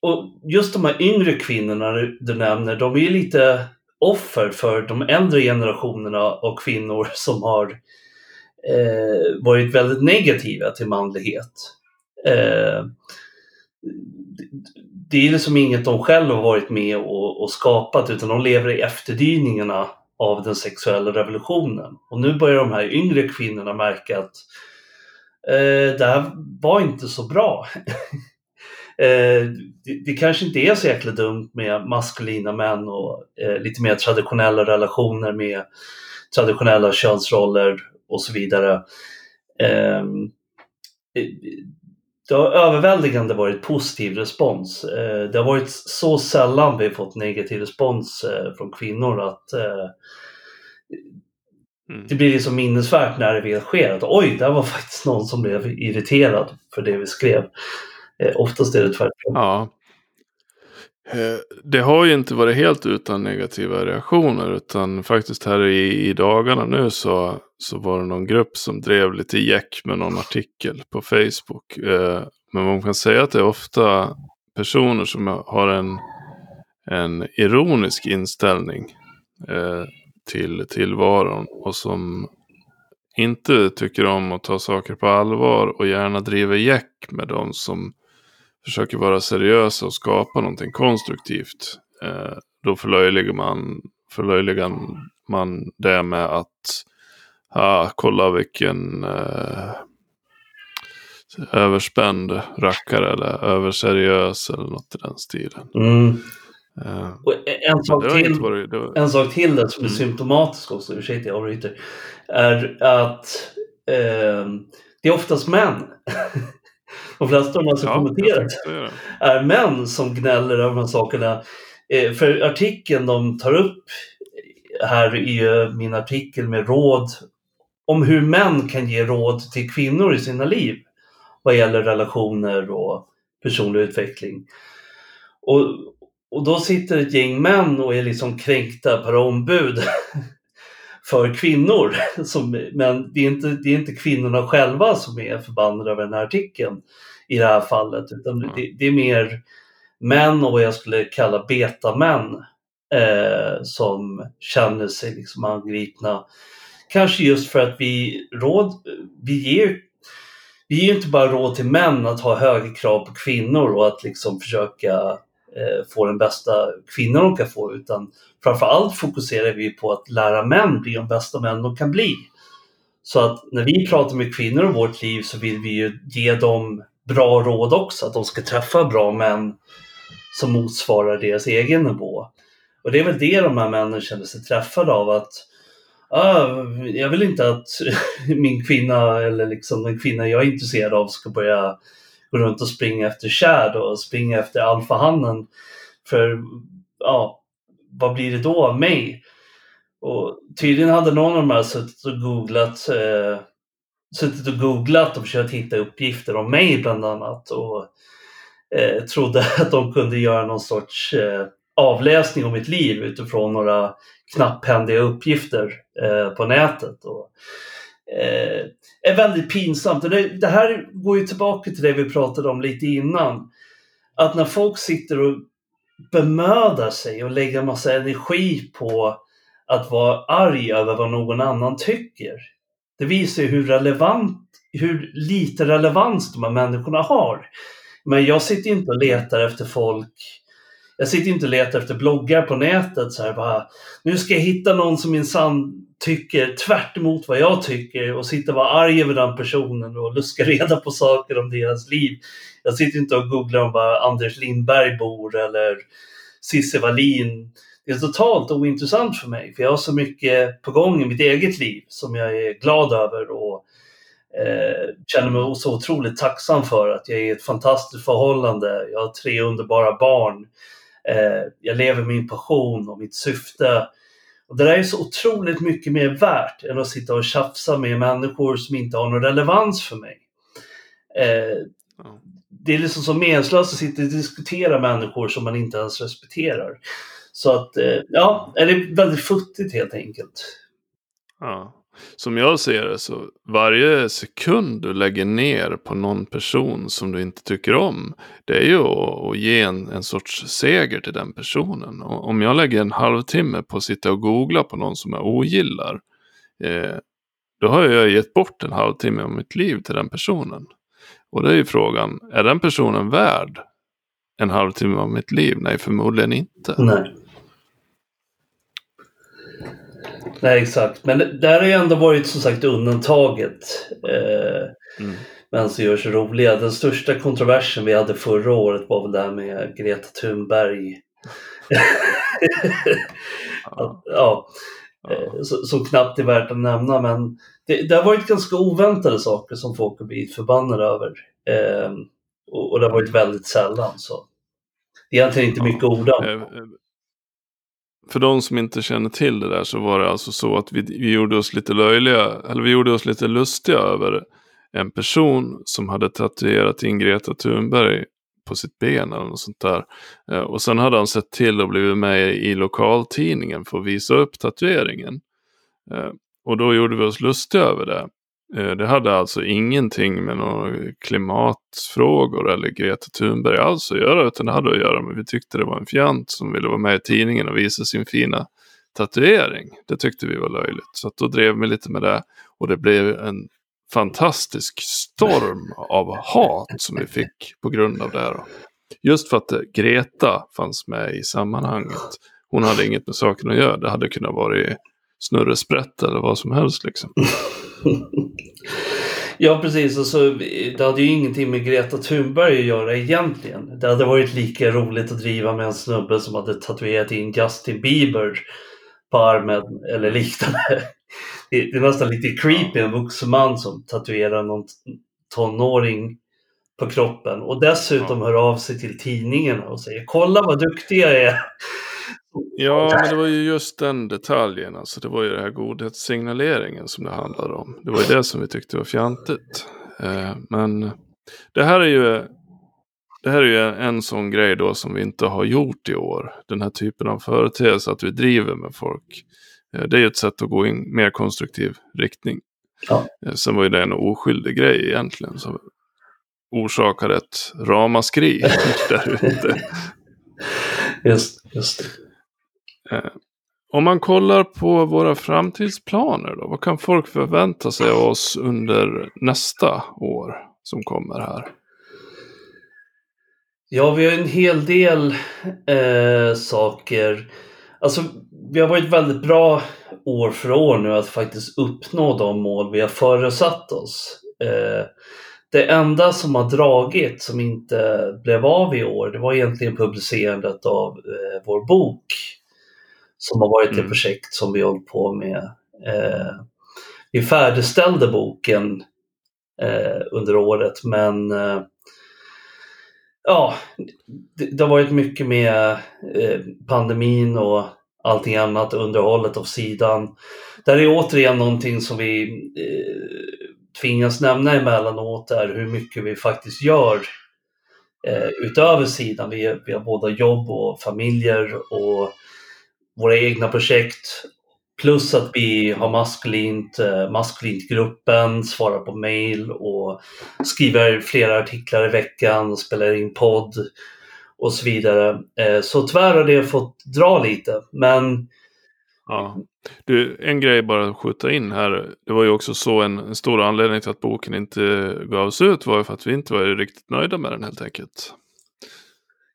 Och just de här yngre kvinnorna du nämner, de är lite offer för de äldre generationerna av kvinnor <laughs> som har eh, varit väldigt negativa till manlighet. Eh, det är liksom inget de själva har varit med och, och, skapat utan de lever i efterdyningarna av den sexuella revolutionen. Och nu börjar de här yngre kvinnorna märka att eh, det här var inte så bra. <laughs> eh, det, det, kanske inte är så jäkla dumt med maskulina män och eh, lite mer traditionella relationer med traditionella könsroller och så vidare. Ehm, det har överväldigande varit positiv respons. Eh, det har varit så sällan vi fått negativ respons eh, från kvinnor att eh, mm. det blir liksom minnesvärt när det väl sker att oj, där var faktiskt någon som blev irriterad för det vi skrev. Oftast är det tvärtom. Ja. Det har ju inte varit helt utan negativa reaktioner utan faktiskt här i, i dagarna nu så, så var det någon grupp som drev lite jäck med någon artikel på Facebook. Men man kan säga att det är ofta personer som har en, en ironisk inställning eh, till tillvaron och som inte tycker om att ta saker på allvar och gärna driver jäck med de som försöker vara seriösa och skapa någonting konstruktivt. Eh, då förlöjligar man, förlöjligar man det med att ah, kolla vilken eh, överspänd rackare eller överseriös eller något i den stilen. Mm. Uh, en, sak till, varit, var... en sak till där som är mm. symptomatisk också, ursäkta jag avbryter, är att eh, det är oftast män. <laughs> de flesta av de som ja, kommenterat är män som gnäller över de här sakerna. Eh, för artikeln de tar upp här i min artikel med råd om hur män kan ge råd till kvinnor i sina liv vad gäller relationer och personlig utveckling. Och, och då sitter ett gäng män och är liksom kränkta per ombud <laughs> för kvinnor. <laughs> Som, men det är, inte, det är inte kvinnorna själva som är förbannade över den här artikeln i det här fallet, utan mm. det, det, är mer män och vad jag skulle kalla betamän eh, som känner sig liksom angripna. Kanske just för att vi, råd, vi ger vi ger inte bara råd till män att ha högre krav på kvinnor och att liksom försöka Eh, få den bästa kvinnan de kan få utan framförallt fokuserar vi på att lära män bli de bästa män de kan bli. Så att när vi pratar med kvinnor om vårt liv så vill vi ju ge dem bra råd också, att de ska träffa bra män som motsvarar deras egen nivå. Och det är väl det de här männen känner sig träffade av att ah, jag vill inte att <laughs> min kvinna eller liksom den kvinna jag är intresserad av ska börja gå runt och springa efter tjäd och springa efter alfahannen. För ja, vad blir det då av mig? Och tydligen hade någon av de här suttit och googlat eh, suttit och googlat och försökt hitta uppgifter om mig bland annat och eh, trodde <laughs> att de kunde göra någon sorts eh, avläsning om mitt liv utifrån några knapphändiga uppgifter eh, på nätet. Och, Eh, är väldigt pinsamt. Det, det här går ju tillbaka till det vi pratade om lite innan. Att när folk sitter och bemödar sig och lägger massa energi på att vara arg över vad någon annan tycker. Det visar ju hur relevant, hur lite relevans de här människorna har. Men jag sitter inte och letar efter folk jag sitter inte och letar efter bloggar på nätet så här bara, nu ska jag hitta någon som minsann tycker tvärt emot vad jag tycker och sitta och vara arg över den personen och luska reda på saker om deras liv. Jag sitter inte och googlar om var Anders Lindberg bor eller Cissi Wallin. Det är totalt ointressant för mig för jag har så mycket på gång i mitt eget liv som jag är glad över och eh, känner mig så otroligt tacksam för att jag är i ett fantastiskt förhållande. Jag har tre underbara barn. Eh, jag lever min passion och mitt syfte. Och det där är så otroligt mycket mer värt än att sitta och tjafsa med människor som inte har någon relevans för mig. Eh, det är liksom så meningslöst att sitta och diskutera människor som man inte ens respekterar. Så att, eh, ja, det är väldigt futtigt helt enkelt. Ja som jag ser det så varje sekund du lägger ner på någon person som du inte tycker om. Det är ju att, ge en, en sorts seger till den personen. Och om jag lägger en halvtimme på att sitta och googla på någon som jag ogillar. Eh, då har jag gett bort en halvtimme av mitt liv till den personen. Och då är ju frågan, är den personen värd en halvtimme av mitt liv? Nej, förmodligen inte. Nej. Nej, exakt. Men det har ju ändå varit som sagt undantaget. Eh, mm. Men som gör sig roliga. Den största kontroversen vi hade förra året var väl det här med Greta Thunberg. <laughs> ja. ja. Eh, som knappt är värt att nämna. Men det, det, har varit ganska oväntade saker som folk har blivit förbannade över. Eh, och, och, det har varit väldigt sällan. Så. Det är egentligen inte mycket ord om. För de som inte känner till det där så var det alltså så att vi, vi gjorde oss lite löjliga, eller vi gjorde oss lite lustiga över en person som hade tatuerat in Greta Thunberg på sitt ben eller något sånt där. Eh, och sen hade han sett till att blivit med i lokaltidningen för att visa upp tatueringen. Eh, och då gjorde vi oss lustiga över det. Eh, det hade alltså ingenting med några klimatfrågor eller Greta Thunberg alls att göra, utan det hade att göra med att vi tyckte det var en fjant som ville vara med i tidningen och visa sin fina tatuering. Det tyckte vi var löjligt, så då drev vi lite med det och det blev en fantastisk storm av hat som vi fick på grund av det. Då. Just för att eh, Greta fanns med i sammanhanget. Hon hade inget med saken att göra. Det hade kunnat vara snurresprätt eller vad som helst liksom. <laughs> ja, precis. Alltså, det hade ju ingenting med Greta Thunberg att göra egentligen. Det hade varit lika roligt att driva med en snubbe som hade tatuerat in Justin Bieber på armen eller liknande. <laughs> Det är nästan lite creepy, en vuxen man som tatuerar någon tonåring på kroppen och dessutom hör av sig till tidningen och säger kolla vad duktig jag är. Ja, men det var ju just den detaljen. Alltså, det var ju den här godhetssignaleringen som det handlade om. Det var ju det som vi tyckte var fjantigt. Eh, men det här är ju det här är ju en sån grej då som vi inte har gjort i år. Den här typen av företeelse att vi driver med folk. Eh, det är ju ett sätt att gå i en mer konstruktiv riktning. Ja. Eh, sen var ju det en oskyldig grej egentligen. Som orsakade ett ramaskri <laughs> där ute. Just, just det. Eh, om man kollar på våra framtidsplaner då, vad kan folk förvänta sig av oss under nästa år som kommer här? Ja, vi har en hel del eh, saker. Alltså, vi har varit väldigt bra år för år nu att faktiskt uppnå de mål vi har föresatt oss. Eh, det enda som har dragit som inte blev av i år, det var egentligen publicerandet av eh, vår bok som har varit mm. ett projekt som vi hållit på med. Eh, vi färdigställde boken eh, under året men eh, ja, det, det, har varit mycket med eh, pandemin och allting annat, underhållet av sidan. Det här är återigen någonting som vi eh, tvingas nämna emellanåt är hur mycket vi faktiskt gör eh, utöver sidan. Vi, vi har båda jobb och familjer och våra egna projekt. Plus att vi har maskulint, eh, maskulint-gruppen, svarar på mail och skriver flera artiklar i veckan, spelar in podd och så vidare. Eh, så tyvärr har det fått dra lite, men Ja. Du, en grej bara att skjuta in här. Det var ju också så en, en stor anledning till att boken inte gavs ut var ju för att vi inte var riktigt nöjda med den helt enkelt.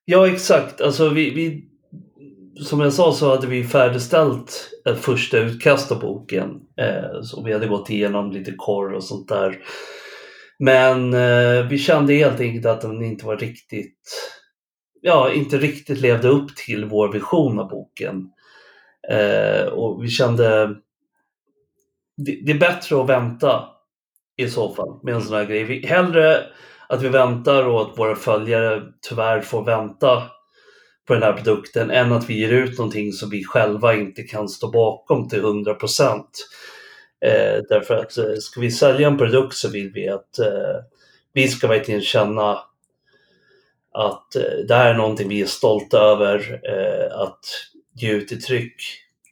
Ja, exakt. Alltså vi, vi som jag sa så hade vi färdigställt ett första utkast av boken. Eh, så vi hade gått igenom lite korr och sånt där. Men eh, vi kände helt enkelt att den inte var riktigt, ja, inte riktigt levde upp till vår vision av boken. Eh, och vi kände, det, det, är bättre att vänta i så fall med en sån här grej. Vi, hellre att vi väntar och att våra följare tyvärr får vänta på den här produkten än att vi ger ut någonting som vi själva inte kan stå bakom till 100 procent. Eh, därför att eh, ska vi sälja en produkt så vill vi att eh, vi ska verkligen känna att eh, det här är någonting vi är stolta över eh, att ge ut i tryck.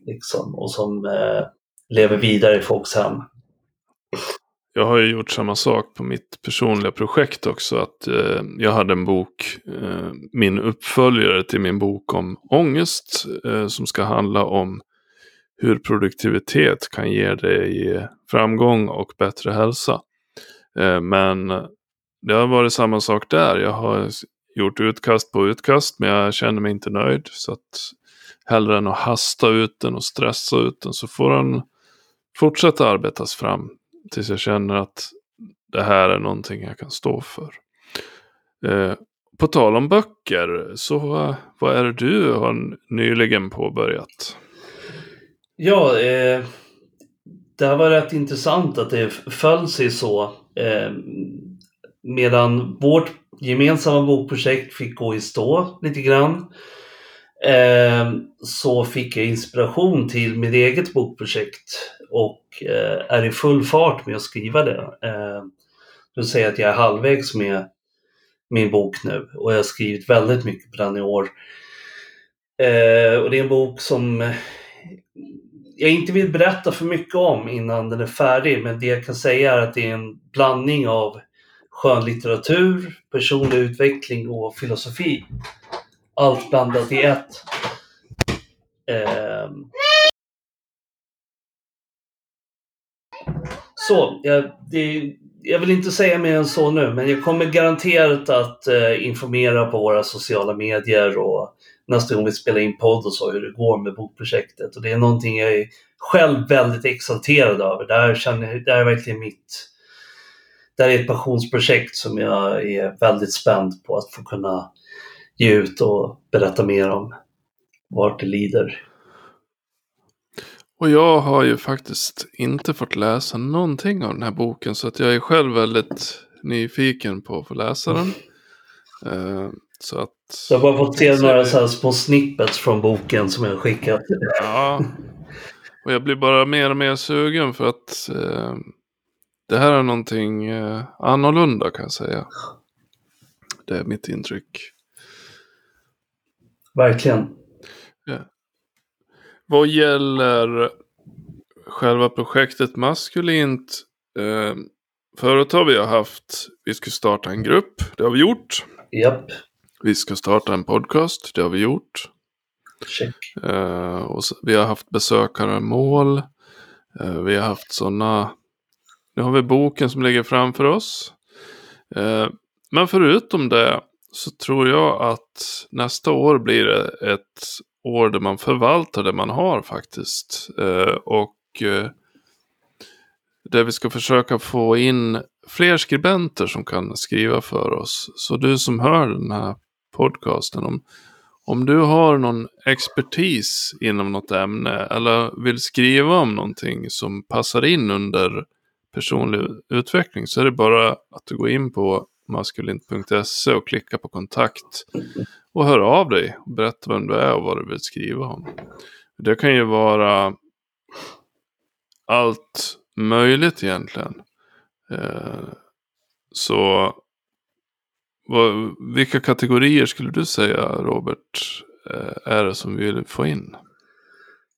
Liksom, och som, eh, lever vidare i folks hem. Jag har ju gjort samma sak på mitt personliga projekt också. Att eh, jag hade en bok, eh, min uppföljare till min bok om ångest. Eh, som ska handla om hur produktivitet kan ge dig framgång och bättre hälsa. Eh, men det har varit samma sak där. Jag har gjort utkast på utkast men jag känner mig inte nöjd. Så att hellre än att hasta ut den och stressa ut den så får den fortsätta arbetas fram tills jag känner att det här är någonting jag kan stå för. Eh, på tal om böcker, så eh, vad är det du har nyligen påbörjat? Ja, eh, det här var rätt intressant att det föll sig så. Eh, medan vårt gemensamma bokprojekt fick gå i stå lite grann eh, så fick jag inspiration till mitt eget bokprojekt och eh, är i full fart med att skriva det. Eh, jag säga att jag är halvvägs med min bok nu och jag har skrivit väldigt mycket på den i år. Eh, och det är en bok som eh, jag inte vill berätta för mycket om innan den är färdig, men det jag kan säga är att det är en blandning av skönlitteratur, personlig utveckling och filosofi. Allt blandat i ett. Eh, så, jag, det, jag vill inte säga mer än så nu, men jag kommer garanterat att eh, informera på våra sociala medier och nästa gång vi spelar in podd och så hur det går med bokprojektet. Och det är någonting jag är själv väldigt exalterad över. Det här, känner, det här är verkligen mitt... Det här är ett passionsprojekt som jag är väldigt spänd på att få kunna ge ut och berätta mer om vart det lider. Och jag har ju faktiskt inte fått läsa någonting av den här boken så att jag är själv väldigt nyfiken på att få läsa den. Uh, så att... Jag har bara fått se några så här små snippets från boken som jag skickat. Ja. Och jag blir bara mer och mer sugen för att uh, det här är någonting uh, annorlunda kan jag säga. Det är mitt intryck. Verkligen. Ja. Vad gäller själva projektet Maskulint. Eh, förut har vi haft, vi ska starta en grupp, det har vi gjort. Japp. Vi ska starta en podcast, det har vi gjort. Check. Eh, och så, vi har haft besökaremål. Eh, vi har haft sådana, nu har vi boken som ligger framför oss. Eh, men förutom det så tror jag att nästa år blir det ett år där man förvaltar det man har faktiskt. Eh, och eh, där vi ska försöka få in fler skribenter som kan skriva för oss. Så du som hör den här podcasten, om, om du har någon expertis inom något ämne eller vill skriva om någonting som passar in under personlig utveckling så är det bara att du går in på maskulint.se och klicka på kontakt och hör av dig och berätta vem du är och vad du vill skriva om. Det kan ju vara allt möjligt egentligen. Eh, så vad, vilka kategorier skulle du säga Robert eh, är det som vi vill få in?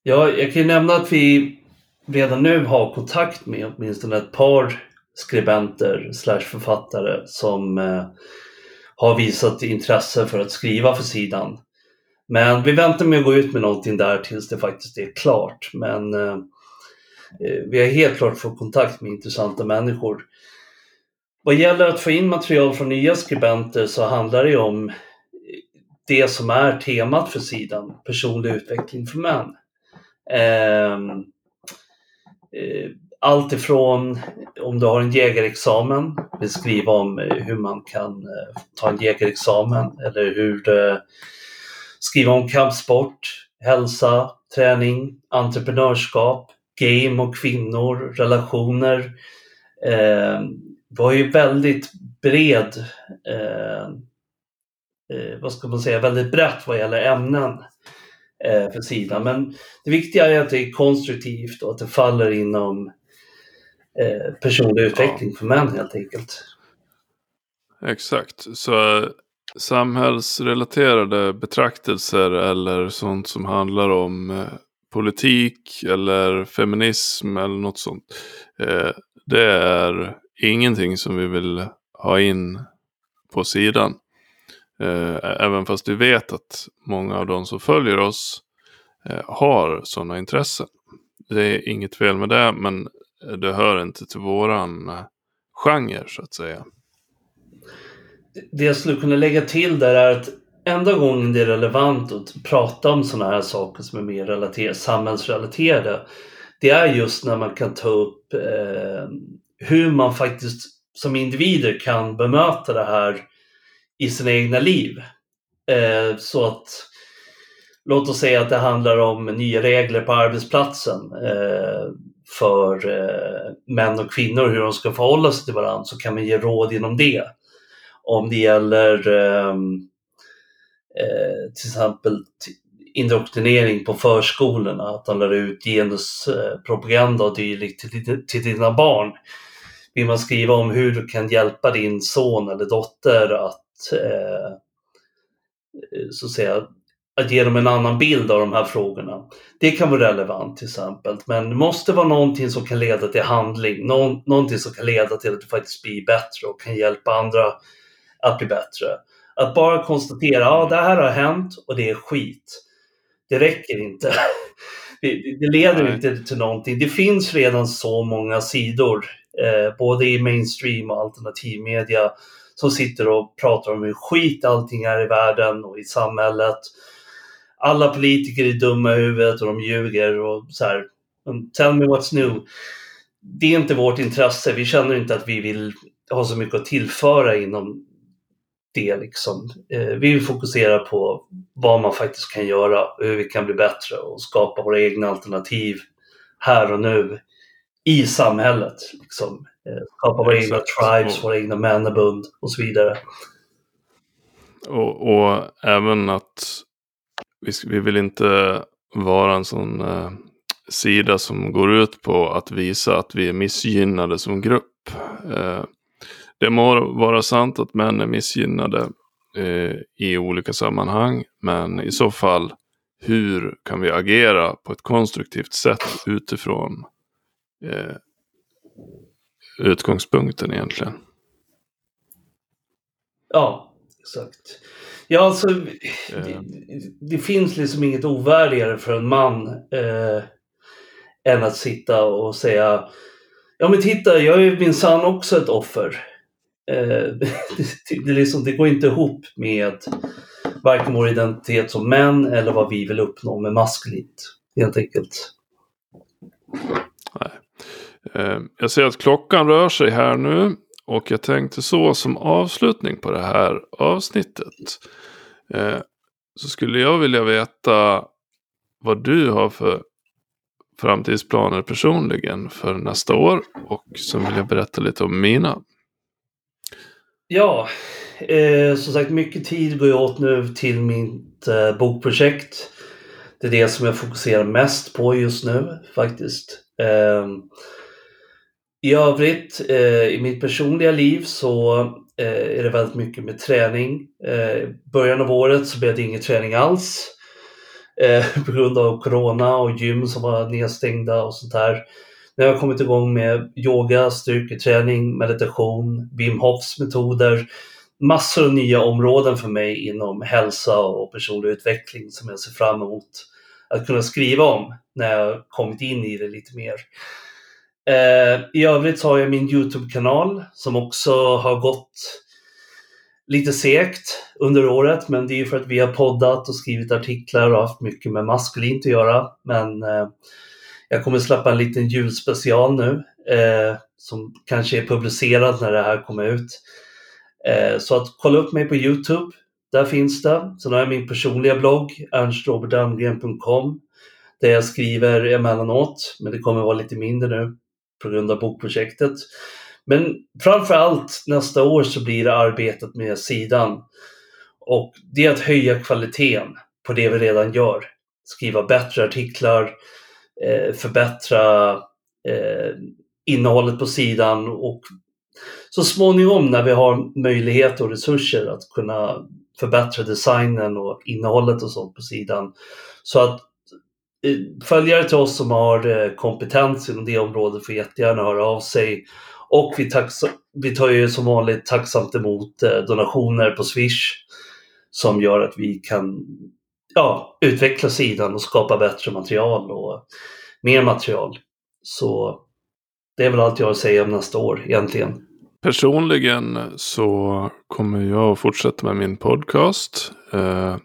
Ja, jag kan ju nämna att vi redan nu har kontakt med åtminstone ett par skribenter slash författare som eh, har visat intresse för att skriva för sidan. Men vi väntar med att gå ut med någonting där tills det faktiskt är klart. Men eh, eh vi har helt klart fått kontakt med intressanta människor. Vad gäller att få in material från nya skribenter så handlar det om det som är temat för sidan, personlig utveckling för män. Ehm, eh, eh, allt ifrån om du har en jägarexamen, beskriva om eh, hur man kan eh, ta en jägarexamen eller hur du, skriva om kampsport, hälsa, träning, entreprenörskap, game och kvinnor, relationer. Eh, vi har ju väldigt bred, eh, eh, vad ska man säga, väldigt brett vad gäller ämnen eh, för sidan. Men det viktiga är att det är konstruktivt och att det faller inom Eh, personlig utveckling ja. för män helt enkelt. Exakt, så samhällsrelaterade betraktelser eller sånt som handlar om eh, politik eller feminism eller något sånt. Eh, det är ingenting som vi vill ha in på sidan. Även fast vi vet att många av de som följer oss har sådana intressen. Det är inget fel med det, men det hör inte till våran eh, genre så att säga. Det jag skulle kunna lägga till där är att enda gången det är relevant att prata om sådana här saker som är mer relater- samhällsrelaterade, det är just när man kan ta upp eh, hur man faktiskt som individer kan bemöta det här i sina egna liv. Eh, så att låt oss säga att det handlar om nya regler på arbetsplatsen eh, för eh, män och kvinnor, hur de ska förhålla sig till varandra, så kan man ge råd inom det. Om det gäller ehm, eh, till exempel indoktrinering på förskolorna, att de lär ut genuspropaganda och dylikt till, till dina barn. Vill man skriva om hur du kan hjälpa din son eller dotter att eh, så att säga att ge dem en annan bild av de här frågorna. Det kan vara relevant till exempel, men det måste vara någonting som kan leda till handling, Någon, någonting som kan leda till att du faktiskt blir bättre och kan hjälpa andra att bli bättre. Att bara konstatera, ja det här har hänt och det är skit. Det räcker inte. <laughs> Det, det leder Nej. inte till någonting. Det finns redan så många sidor, eh, både i mainstream och alternativmedia, som sitter och pratar om hur skit allting är i världen och i samhället. Alla politiker är dumma i huvudet och de ljuger och så här. Tell me what's new. Det är inte vårt intresse. Vi känner inte att vi vill ha så mycket att tillföra inom det. Liksom. Eh, vi vill fokusera på vad man faktiskt kan göra, hur vi kan bli bättre och skapa våra egna alternativ här och nu i samhället. Liksom. Eh, skapa våra egna tribes, våra egna mannabund och så vidare. Och, och även att vi, vi vill inte vara en sån eh, sida som går ut på att visa att vi är missgynnade som grupp. Eh, det må vara sant att män är missgynnade eh, i olika sammanhang, men i så fall hur kan vi agera på ett konstruktivt sätt utifrån eh, utgångspunkten egentligen? Ja, exakt. Ja, alltså, det, det, finns liksom inget ovärdigare för en man eh, än att sitta och säga Ja men titta, jag är minsann också ett offer. Eh, <laughs> det, det, liksom, det går inte ihop med varken vår identitet som män eller vad vi vill uppnå med maskulint. Helt enkelt. Nej. Eh, jag ser att klockan rör sig här nu. Och jag tänkte så som avslutning på det här avsnittet. Eh, så skulle jag vilja veta vad du har för framtidsplaner personligen för nästa år. Och så vill jag berätta lite om mina. Ja, eh, som sagt mycket tid går jag åt nu till mitt eh, bokprojekt. Det är det som jag fokuserar mest på just nu faktiskt. Eh, i övrigt eh, i mitt personliga liv så eh, är det väldigt mycket med träning. Eh, I början av året så blev det ingen träning alls eh, <laughs> på grund av corona och gym som var nedstängda och sånt där. Nu har jag kommit igång med yoga, styrketräning, meditation, Wim Hofs metoder. Massor av nya områden för mig inom hälsa och personlig utveckling som jag ser fram emot att kunna skriva om när jag kommit in i det lite mer. Eh, I övrigt så har jag min Youtube-kanal som också har gått lite segt under året, men det är för att vi har poddat och skrivit artiklar och haft mycket med maskulint att göra. Men eh, jag kommer släppa en liten julspecial nu eh, som kanske är publicerad när det här kommer ut. Eh, så att kolla upp mig på Youtube. Där finns det. Sen har jag min personliga blogg, ernstrobertalmgren.com där jag skriver emellanåt, men det kommer vara lite mindre nu på grund av bokprojektet. Men framför allt nästa år så blir det arbetet med sidan. Och det är att höja kvaliteten på det vi redan gör. Skriva bättre artiklar, eh, förbättra eh, innehållet på sidan och så småningom när vi har möjlighet och resurser att kunna förbättra designen och innehållet och sånt på sidan. Så att följare till oss som har eh, kompetens inom det området får jättegärna höra av sig. Och vi, vi tar ju som vanligt tacksamt emot eh, donationer på Swish som gör att vi kan ja, utveckla sidan och skapa bättre material och mer material. Så det är väl allt jag har att säga om nästa år egentligen. Personligen så kommer jag att fortsätta med min podcast. Eh,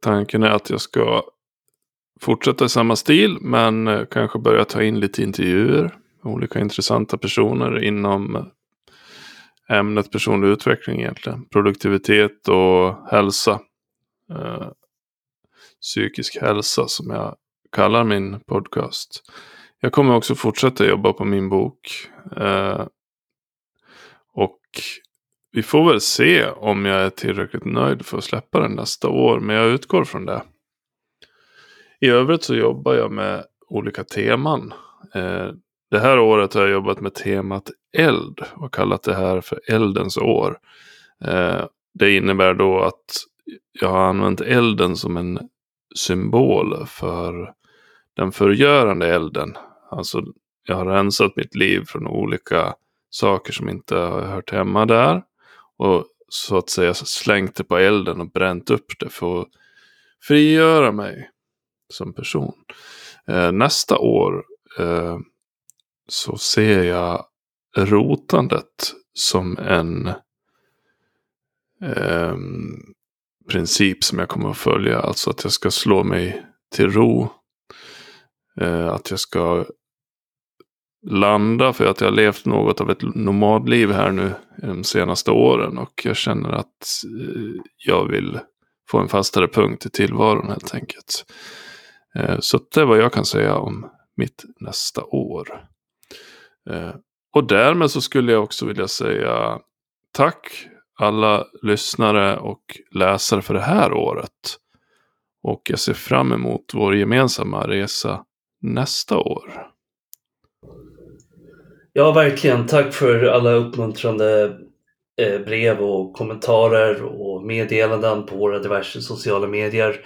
tanken är att jag ska fortsätta i samma stil men eh, kanske börja ta in lite intervjuer med olika intressanta personer inom eh, ämnet personlig utveckling egentligen. Produktivitet och hälsa. Eh, psykisk hälsa som jag kallar min podcast. Jag kommer också fortsätta jobba på min bok. Eh, och vi får väl se om jag är tillräckligt nöjd för att släppa den nästa år. Men jag utgår från det. I övrigt så jobbar jag med olika teman. Eh, det här året har jag jobbat med temat eld och kallat det här för eldens år. Eh, det innebär då att jag har använt elden som en symbol för den förgörande elden. Alltså jag har rensat mitt liv från olika saker som inte har hört hemma där. Och så att säga slängt det på elden och bränt upp det för att frigöra mig som person. Eh, nästa år eh, så ser jag rotandet som en eh, princip som jag kommer att följa. Alltså att jag ska slå mig till ro. Eh, att jag ska landa för att jag har levt något av ett nomadliv här nu de senaste åren. Och jag känner att eh, jag vill få en fastare punkt i tillvaron helt enkelt. Eh, så det är vad jag kan säga om mitt nästa år. Eh, och därmed så skulle jag också vilja säga tack alla lyssnare och läsare för det här året. Och jag ser fram emot vår gemensamma resa nästa år. Ja, verkligen. Tack för alla uppmuntrande eh, brev och kommentarer och meddelanden på våra diverse sociala medier.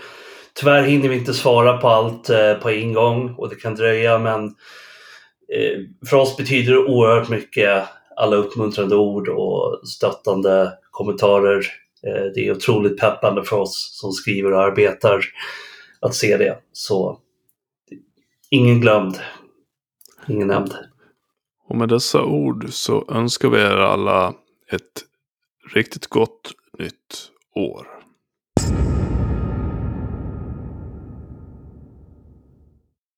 Tyvärr hinner vi inte svara på allt eh, på en gång och det kan dröja men eh, för oss betyder det oerhört mycket alla uppmuntrande ord och stöttande kommentarer. Eh, det är otroligt peppande för oss som skriver och arbetar att se det. Så ingen glömd, ingen nämnd. Och med dessa ord så önskar vi er alla ett riktigt gott nytt år.